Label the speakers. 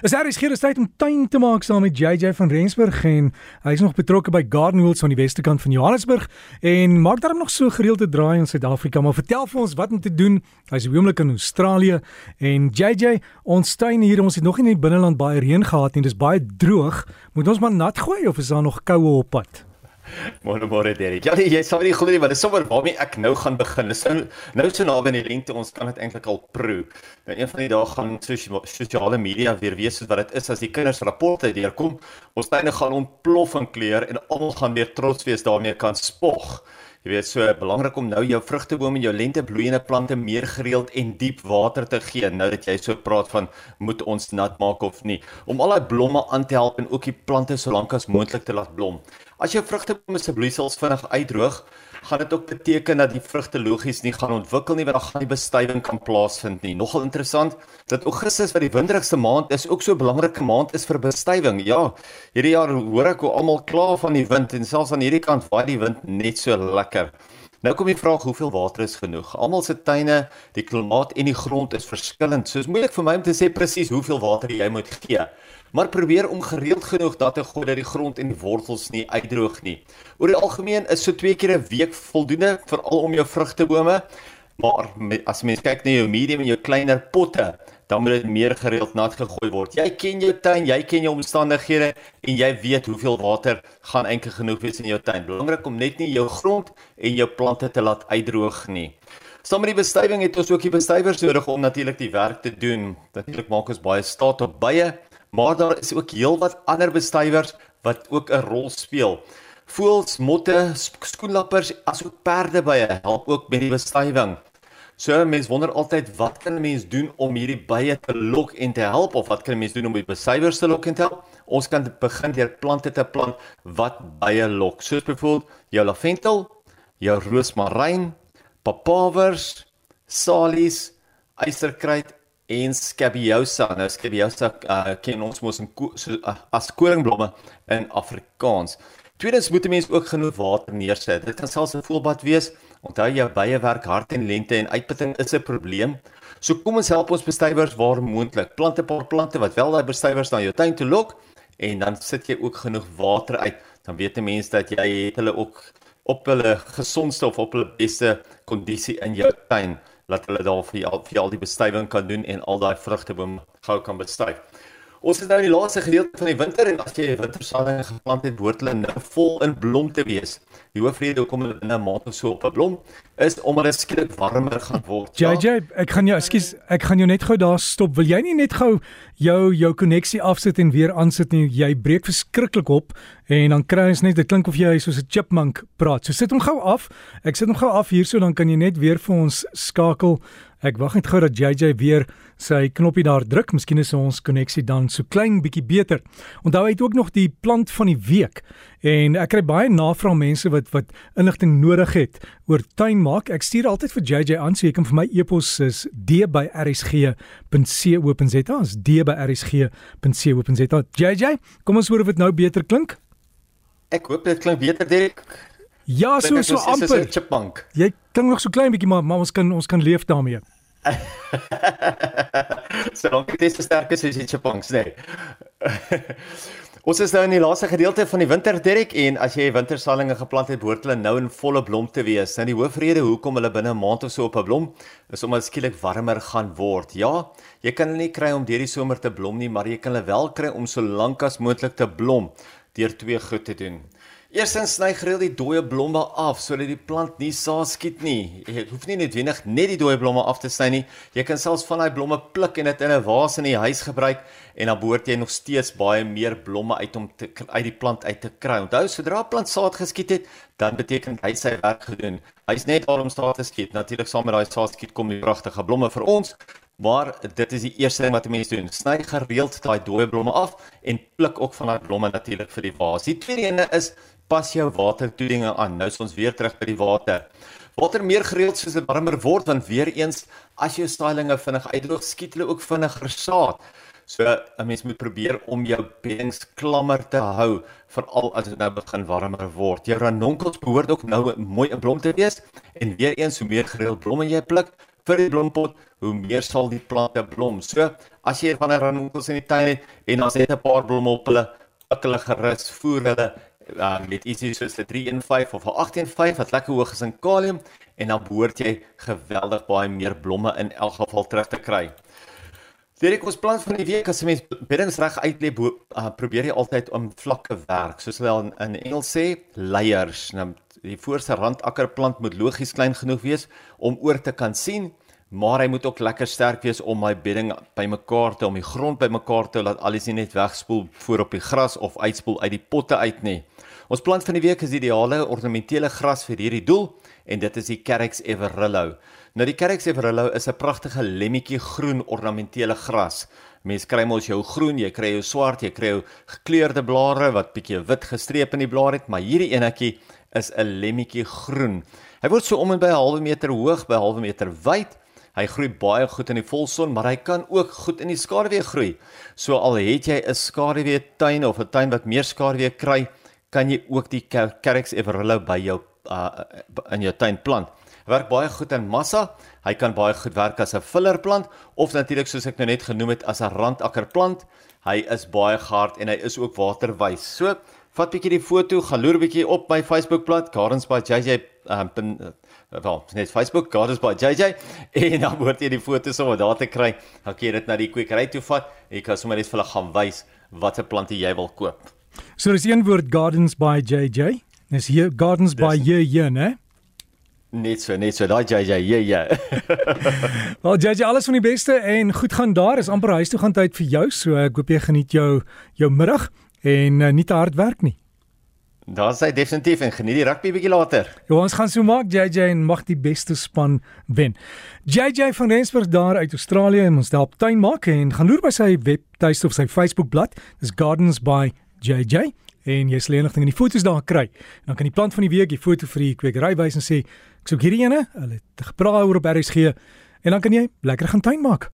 Speaker 1: Is daar is geen tyd om tuin te maak saam met JJ van Rensburg en hy is nog betrokke by Garden Wheels aan die weste kant van Johannesburg en maak daarom nog so gereelde draai in Suid-Afrika maar vertel vir ons wat om te doen. Hy's oomblik in Australië en JJ, ons tuin hier, ons het nog nie in die binneland baie reën gehad nie. Dis baie droog. Moet ons maar nat gooi of is daar nog koue op pad?
Speaker 2: Môre môre Derek. Ja, jy sal nie glo nie, maar dis sommer waarmee ek nou gaan begin. Dis nou, nou so naby aan die lente, ons kan dit eintlik al proe. Nou een van die dae gaan sosiale media weer wees soos wat dit is as die kinders rapporte deurkom. Ons tuine gaan ontplof in kleur en almal gaan weer trots wees daarmee kan spog. Jy weet so belangrik om nou jou vrugtebome en jou lentebloeiende plante meer gereeld en diep water te gee nou dat jy so praat van moet ons nat maak of nie om al daai blomme aan te help en ook die plante so lank as moontlik te laat blom. As jou vrugtebome se bloeisels vinnig uitdroog, gaan dit ook beteken dat die vrugte logies nie gaan ontwikkel nie want dan gaan die bestuiving kan plaasvind nie. Nogal interessant dat Augustus wat die winderigste maand is, ook so 'n belangrike maand is vir bestuiving. Ja, hierdie jaar hoor ek hoe almal kla van die wind en selfs aan hierdie kant waai die wind net so lekker. Nou kom die vraag hoeveel water is genoeg. Almal se tuine, die klimaat en die grond is verskillend. So is moeilik vir my om te sê presies hoeveel water jy moet gee. Maar probeer om gereeld genoeg dat te gooi dat die grond en die wortels nie uitdroog nie. Oor die algemeen is so twee keer 'n week voldoende veral om jou vrugtebome. Maar as mens kyk na jou medium en jou kleiner potte, dan moet dit meer gereeld nat gegooi word. Jy ken jou tuin, jy ken jou omstandighede en jy weet hoeveel water gaan eintlik genoeg wees in jou tuin. Belangrik om net nie jou grond en jou plante te laat uitdroog nie. Saam met die bestuiving het ons ook die bestuivers nodig om natuurlik die werk te doen. Natuurlik maak ons baie staat op bye, maar daar is ook heelwat ander bestuivers wat ook 'n rol speel. Voëls, motte, skoenlappers, asook perdebye help ook met die bestuiving. So mense wonder altyd wat kan 'n mens doen om hierdie bye te lok en te help of wat kan 'n mens doen om die besuiwers te lok en te help? Ons kan begin deur plante te plant wat bye lok. Soos byvoorbeeld jou lavendel, jou roosmaryn, papawers, salies, eysterkruid en scabiosa. Nou scabiosa uh, ken ons mos in so, uh, as koringblomme in Afrikaans. Tweedens moet 'n mens ook genoeg water neersit. Dit kan selfs 'n voelbad wees. Onthou jou baie werk hard en lente en uitputting is 'n probleem. So kom ons help ons bestuivers waar moontlik. Plant 'n paar plante wat wel daai bestuivers na jou tuin toe lok en dan sit jy ook genoeg water uit. Dan weet 'n mens dat jy het hulle ook op hulle gesondste of op hulle beste kondisie in jou tuin laat hulle daar vir al, vir al die bestuiving kan doen en al daai vrugtebome gou kan bestuif. Ons is nou in die laaste gedeelte van die winter en as jy wintersaadlinge geplant het, behoort hulle nou vol in blom te wees. Die hoofrede hoekom hulle binne 'n maand of so op 'n blom is omdat dit skielik warmer gaan word.
Speaker 1: JJ, ja? ek gaan jou, ekskuus, ek gaan jou net gou daar stop. Wil jy nie net gou jou jou koneksie afsit en weer aansit nie? Jy breek verskriklik op en dan kry ons net dit klink of jy soos 'n chipmunk praat. So sit hom gou af. Ek sit hom gou af hierso dan kan jy net weer vir ons skakel. Ek wag net gou dat JJ weer sy knoppie daar druk. Miskien is ons koneksie dan so klein bietjie beter. Onthou hy het ook nog die plant van die week. En ek kry baie navrae mense wat wat inligting nodig het oor tuin maak. Ek stuur altyd vir JJ aan so jy kan vir my e-pos is d@rsg.co.za. Is d@rsg.co.za. JJ, kom ons hoor of dit nou beter klink.
Speaker 2: Ek hoop dit klink beter Dirk.
Speaker 1: Ja, so so amper.
Speaker 2: Chipmunk.
Speaker 1: Jy klink nog so klein bietjie maar maar ons kan ons kan leef daarmee.
Speaker 2: so dan kyk jy so sterk as jy chipmunks, nee. Ons is nou in die laaste gedeelte van die winter Derek en as jy wintersalinge geplant het, behoort hulle nou in volle blom te wees. Nou die hoofrede hoekom hulle binne 'n maand of so op 'n blom is omdat skielik warmer gaan word. Ja, jy kan hulle nie kry om deur die somer te blom nie, maar jy kan hulle wel kry om so lank as moontlik te blom deur twee goed te doen. Eerstens sny gereeld die dooie blomme af sodat die plant nie saad skiet nie. Jy hoef nie noodwendig net die dooie blomme af te sny nie. Jy kan selfs van daai blomme pluk en dit in 'n vaas in die huis gebruik en dan behoort jy nog steeds baie meer blomme uit om te uit die plant uit te kry. Onthou, sodra 'n plant saad geskiet het, dan beteken hy sy werk gedoen. Hy's net daar om saad te skiet. Natuurlik saam met daai saad skiet kom die pragtige blomme vir ons. Maar dit is die eerste ding wat 'n mens doen. Sny gereeld daai dooie blomme af en pluk ook van daai blomme natuurlik vir die vaas. Die tweede ene is pas jou watertoedinge aan. Nou is ons weer terug by die water. Water meer gereeld soos dit warmer word want weer eens as jou saailinge vinnig uitdroog, skiet hulle ook vinniger saad. So 'n mens moet probeer om jou beddings klammer te hou veral as dit nou begin warmer word. Jou ranonkels behoort ook nou mooi in blom te wees en weer eens hoe meer gereeld blomme jy pluk, vir die blompot, hoe meer sal die plante blom. So, as jy van 'n ranunkel in die tuin het en dan het 'n paar blomme op hulle, ek hulle gerus voer hulle uh, met ietsie soos 'n 315 of 'n 815 wat lekker hoog is in kalium en dan behoort jy geweldig baie meer blomme in elk geval terug te kry. Direk ons plan van die week as jy mens beddings reg uitlê uh, probeer jy altyd om vlakke werk soos hulle in, in Engels sê layers nou die voorste randakkerplant moet logies klein genoeg wees om oor te kan sien maar hy moet ook lekker sterk wees om my bedding bymekaar te om die grond bymekaar te laat alles nie net wegspoel voor op die gras of uitspoel uit die potte uit nie. Ons plant van die week is die ideale ornamentele gras vir hierdie doel en dit is die Carex Everillo. Nou die Carex Everillo is 'n pragtige lemmetjie groen ornamentele gras. Mens kry mos jou groen, jy kry jou swart, jy kry jou gekleurde blare wat bietjie wit gestreep in die blaar het, maar hierdie enetjie is 'n lemmetjie groen. Hy word so om en by 'n halwe meter hoog, by 'n halwe meter wyd Hy groei baie goed in die volson, maar hy kan ook goed in die skaduwee groei. So al het jy 'n skaduwee tuin of 'n tuin wat meer skaduwee kry, kan jy ook die Carex everillo by jou uh, in jou tuin plant. Hy werk baie goed in massa. Hy kan baie goed werk as 'n fillerplant of natuurlik soos ek nou net genoem het as 'n randakkerplant. Hy is baie gehard en hy is ook waterwys. So, vat bietjie die foto, gaan loer bietjie op my Facebookblad Gardens by JJ um, wel, net Facebook Gardens by JJ en dan word jy die foto's om daar te kry. Dan kan jy dit na die kwekery toe vat. Jy kan sommer net vir hulle gaan wys watter plante jy wil koop.
Speaker 1: So dis een woord Gardens by JJ. Dis hier Gardens dis, by hier, né?
Speaker 2: Net so, net so. Daai JJ, ja ja.
Speaker 1: Wel JJ, alles van die beste en goed gaan daar. Is amper huis toe gaan tyd vir jou. So ek hoop jy geniet jou jou middag en uh, nie te hard werk nie.
Speaker 2: Daar sê definitief en geniet die rugby bietjie later.
Speaker 1: Ja, ons gaan so maak JJ en mag die beste span wen. JJ van Rensburg daar uit Australië en ons help tuin maak en gaan loer by sy webtuiste of sy Facebook bladsy. Dis Gardens by JJ en jy sal enigting in die foto's daar kry. En dan kan die plant van die week die foto vir die kwekery wys en sê ek soek hierdie ene. Hulle het gepraat oor op RSG en dan kan jy lekker gaan tuin maak.